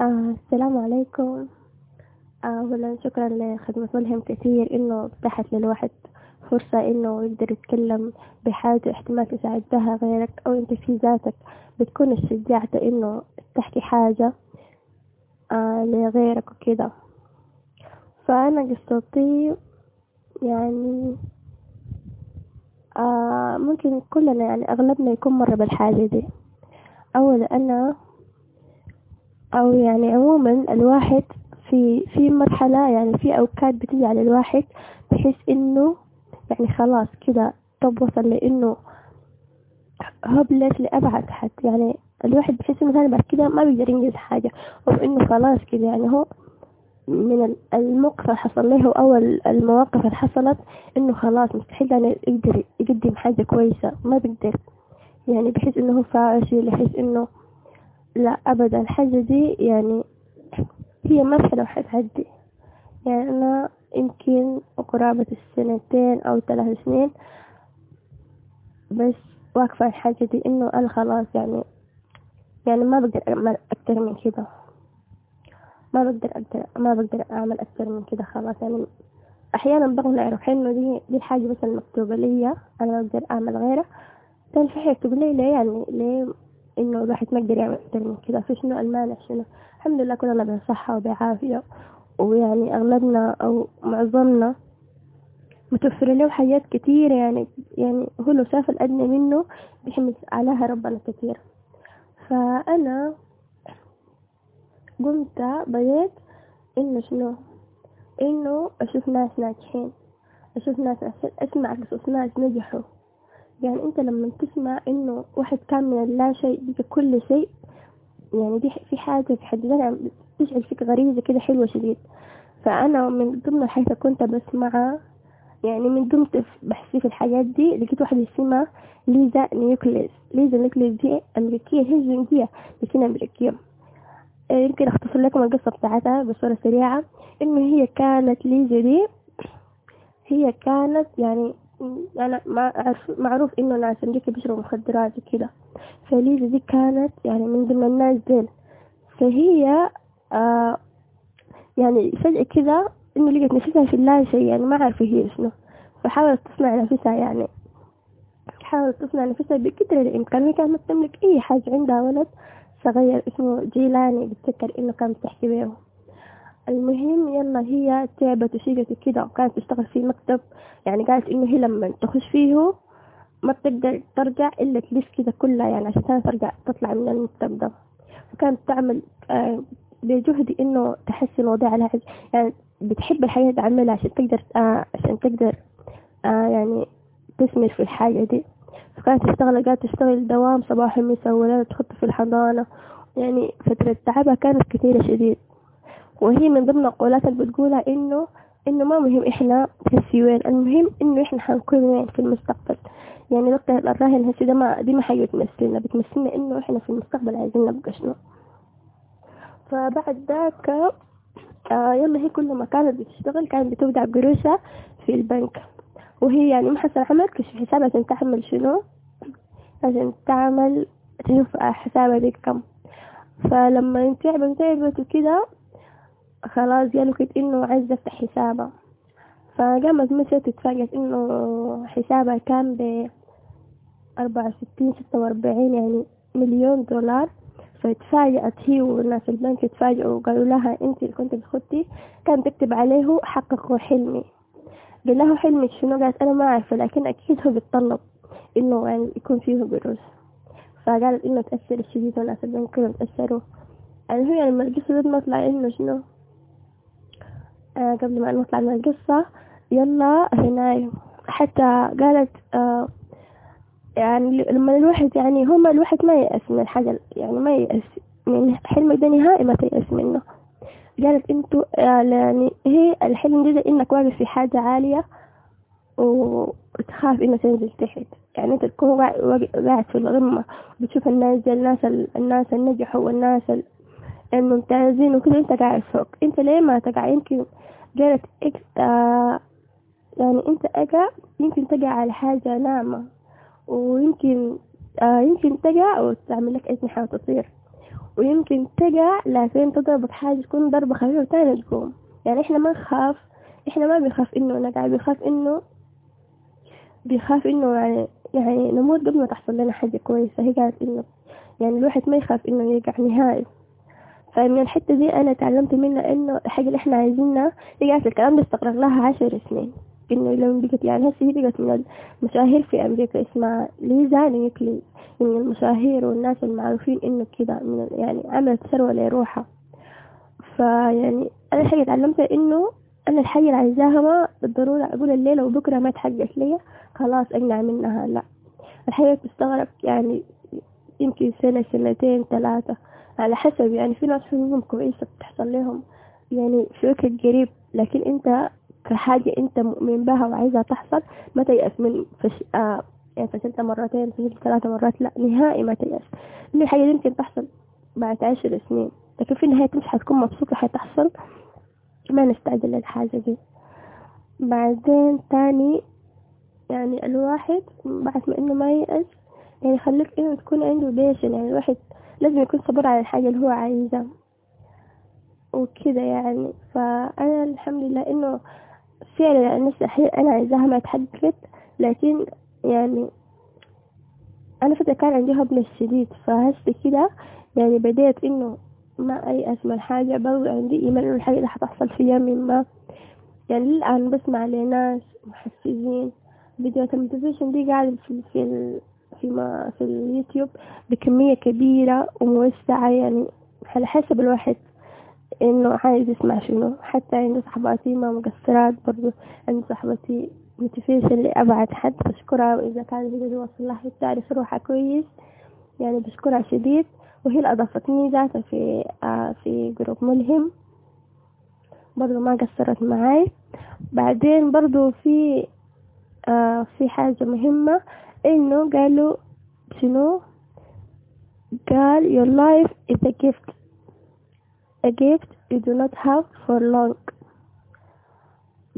آه السلام عليكم. آه أولا شكرا لخدمة ملهم كثير إنه فتحت للواحد فرصة إنه يقدر يتكلم بحاجة احتمال تساعد بها غيرك أو أنت في ذاتك بتكون الشجاعة إنه تحكي حاجة آه لغيرك وكده. فأنا قصتي يعني آه ممكن كلنا يعني أغلبنا يكون مر بالحاجة دي. أولا أنا أو يعني عموما الواحد في في مرحلة يعني في أوقات بتيجي على الواحد بحيث إنه يعني خلاص كده طب وصل لإنه هوبلس لأبعد حد. يعني الواحد بحس إنه ثاني بعد كده ما بيقدر ينجز حاجة أو إنه خلاص كده. يعني هو من الموقف اللي حصل له أو المواقف اللي حصلت إنه خلاص مستحيل يعني يقدر يقدم حاجة كويسة. ما بيقدر. يعني بحس إنه فاشل يحس إنه لا أبدا. الحاجة دي يعني هي مرحلة وحتعدي يعني أنا يمكن قرابة السنتين أو ثلاث سنين بس واقفة الحاجة دي إنه أنا خلاص يعني يعني ما بقدر أكتر من كده. ما بقدر أقدر ما بقدر أعمل أكتر من كده خلاص. يعني أحيانا بقنع روحي إنه دي دي الحاجة بس المكتوبة ليا أنا ما بقدر أعمل غيرها. تاني في حاجة تقول لي ليه يعني ليه إنه الواحد ما يقدر يعمل أكتر من كده. في شنو؟ المانع شنو الحمد لله كلنا بصحة وبعافية. ويعني أغلبنا أو معظمنا متوفر له حاجات كتير يعني يعني هو لو شاف الأدنى منه بيحمد عليها ربنا كتير. فأنا قمت بديت إنه شنو؟ إنه أشوف ناس ناجحين. أشوف ناس أسمع قصص ناس نجحوا. يعني أنت لما تسمع إنه واحد كان من اللا شيء بقى كل شيء يعني دي في حاجة في حد ذاتها تشعل فيك غريزة كده حلوة شديد. فأنا من ضمن الحاجات كنت بسمعها يعني من ضمن بحثي في الحاجات دي لقيت واحدة اسمها ليزا نيكولز. ليزا نيكولز دي أمريكية هي زنجية لكن أمريكية. يمكن أختصر لكم القصة بتاعتها بصورة سريعة. إنه هي كانت ليزا دي هي كانت يعني يعني معروف إنه ناس أمريكا بيشربوا مخدرات وكده فليزا دي كانت يعني من ضمن الناس ديل. فهي آه يعني فجأة كده إنه لقت نفسها في اللا شيء يعني ما عارفة هي شنو. فحاولت تصنع نفسها يعني. حاولت تصنع نفسها بقدر الإمكان. هي كانت تملك أي حاجة عندها ولد صغير اسمه جيلاني بتذكر إنه كانت بتحكي بيه المهم يلا هي تعبت وشيقت كده وكانت تشتغل في مكتب. يعني قالت إنه هي لما تخش فيه ما بتقدر ترجع إلا تلف كده كلها يعني عشان ترجع تطلع من المكتب ده. وكانت تعمل آه بجهد إنه تحسن وضعها لها. يعني بتحب الحياة تعملها عشان تقدر آه عشان تقدر آه يعني تثمر في الحاجة دي. فكانت تشتغل قاعدة تشتغل دوام صباح مساء ولا تحط في الحضانة. يعني فترة تعبها كانت كثيرة شديد. وهي من ضمن القولات اللي بتقولها إنه إنه ما مهم إحنا هسي وين المهم إنه إحنا حنكون وين؟ في المستقبل. يعني نقطة الراهن هسي ده ما دي ما حاجة بتمثلنا بتمثلنا إنه إحنا في المستقبل عايزين نبقى شنو؟ فبعد ذاك آه يلا هي كل ما كانت بتشتغل كانت بتودع قروشها في البنك. وهي يعني ما حسن عمل كشف حسابها عشان تعمل شنو؟ عشان تعمل تشوف حسابها دي كم. فلما تعبت تعبت وكده خلاص قالوا كده إنه عايزة افتح حسابها. فقامت مشت اتفاجأت إنه حسابها كان ب أربعة وستين ستة وأربعين يعني مليون دولار. فتفاجأت هي والناس البنك اتفاجئوا وقالوا لها أنت اللي كنت بتخطي. كان تكتب عليه حققوا حلمي. قال له حلمك شنو؟ قالت أنا ما عارفة لكن أكيد هو بيتطلب إنه يعني يكون فيه قروش. فقالت إنه تأثر الشديد والناس البنك كلهم تأثروا. يعني هي لما القصة دي نطلع إنه شنو؟ آه قبل ما نطلع من القصة يلا هنا حتى قالت آه يعني لما الواحد يعني هما الواحد ما يأس من الحاجة يعني ما يأس من حلمك ده نهائي ما تيأس منه. قالت انتو يعني هي الحلم ده انك واقف في حاجة عالية وتخاف انه تنزل تحت. يعني انت تكون قاعد في الغمة بتشوف الناس الناس الناس النجحوا والناس الممتازين وكده انت قاعد فوق. انت ليه ما تقع يمكن قالت إكس يعني انت اقع يمكن تقع على حاجة ناعمة. ويمكن آه يمكن تقع وتعمل لك أجنحة وتطير. ويمكن تقع لكن تضربك حاجة تكون ضربة خفيفة وتاني تقوم. يعني إحنا ما نخاف إحنا ما بنخاف إنه نقع بنخاف إنه بيخاف إنه يعني يعني نموت قبل ما تحصل لنا حاجة كويسة. هي قالت إنه يعني الواحد ما يخاف إنه يقع نهائي. فمن الحتة دي أنا تعلمت منها إنه الحاجة اللي إحنا عايزينها قالت الكلام ده استغرق لها عشر سنين. إنه لو بقت يعني هسه بقت من المشاهير في أمريكا اسمها ليزا نيوكلي من المشاهير والناس المعروفين إنه كده من يعني عملت ثروة لروحها. فيعني أنا الحاجة تعلمتها إنه أنا الحاجة اللي عايزاها ما بالضرورة أقول الليلة وبكرة ما تحقق لي خلاص أقنع منها. لا الحاجة بتستغرق يعني يمكن سنة سنتين ثلاثة. على حسب يعني في ناس حظوظهم كويسة بتحصل لهم يعني في وقت قريب لكن انت كحاجة انت مؤمن بها وعايزها تحصل ما تيأس من فش... آه يعني فشلت مرتين فشلت ثلاثة مرات لا نهائي ما تيأس. ان الحاجة دي يمكن تحصل بعد عشر سنين لكن في النهاية مش حتكون مبسوطة حتحصل ما نستعجل للحاجة دي. بعدين تاني يعني الواحد بعد ما إنه ما يأس يعني خليك إنه تكون عنده بيشن يعني الواحد لازم يكون صبور على الحاجة اللي هو عايزها. وكده يعني. فأنا الحمد لله إنه فعلا نفس أنا عايزاها ما تحققت لكن يعني أنا فترة كان عندي هبل الشديد فهسه كده يعني بديت إنه ما أيأس من حاجة برضه عندي إيمان إنه الحاجة اللي حتحصل في يوم ما. يعني للآن بسمع لناس محفزين. فيديوهات الموتيفيشن دي قاعدة في في في, ما في اليوتيوب بكمية كبيرة وموسعة يعني على حسب الواحد إنه عايز يسمع شنو. حتى عندي صحباتي ما مقصرات برضو عندي صحبتي motivation لأبعد حد بشكرها. وإذا كان الفيديو وصل لها تعرف روحها كويس. يعني بشكرها شديد. وهي اللي أضافتني ذاتها في آه في جروب ملهم. برضو ما قصرت معاي. بعدين برضو في آه في حاجة مهمة. انه قالوا شنو قال your life is a gift a gift you do not have for long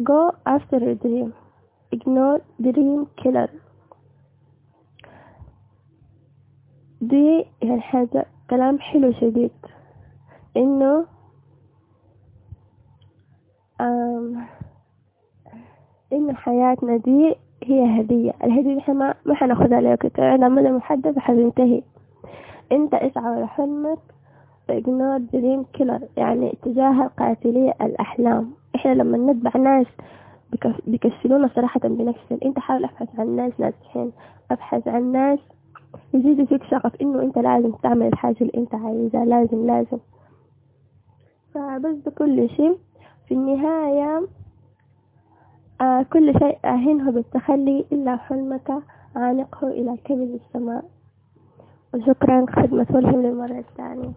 go after a dream ignore dream killer دي يعني حاجة كلام حلو شديد انه انه حياتنا دي هي هدية. الهدية دي ما ما حناخدها لك على مدى محدد حتنتهي انت اسعى لحلمك ignore dream killer يعني تجاهل قاتلي الأحلام. إحنا لما نتبع ناس بيكسلونا صراحة بنفسنا انت حاول ابحث عن ناس ناجحين. ابحث عن ناس يزيدوا فيك شغف انه انت لازم تعمل الحاجة اللي انت عايزها. لازم لازم. فبس بكل شيء في النهاية كل شيء أهنه بالتخلي إلا حلمك عانقه إلى كبد السماء. وشكرا خدمة الهم للمرة الثانية.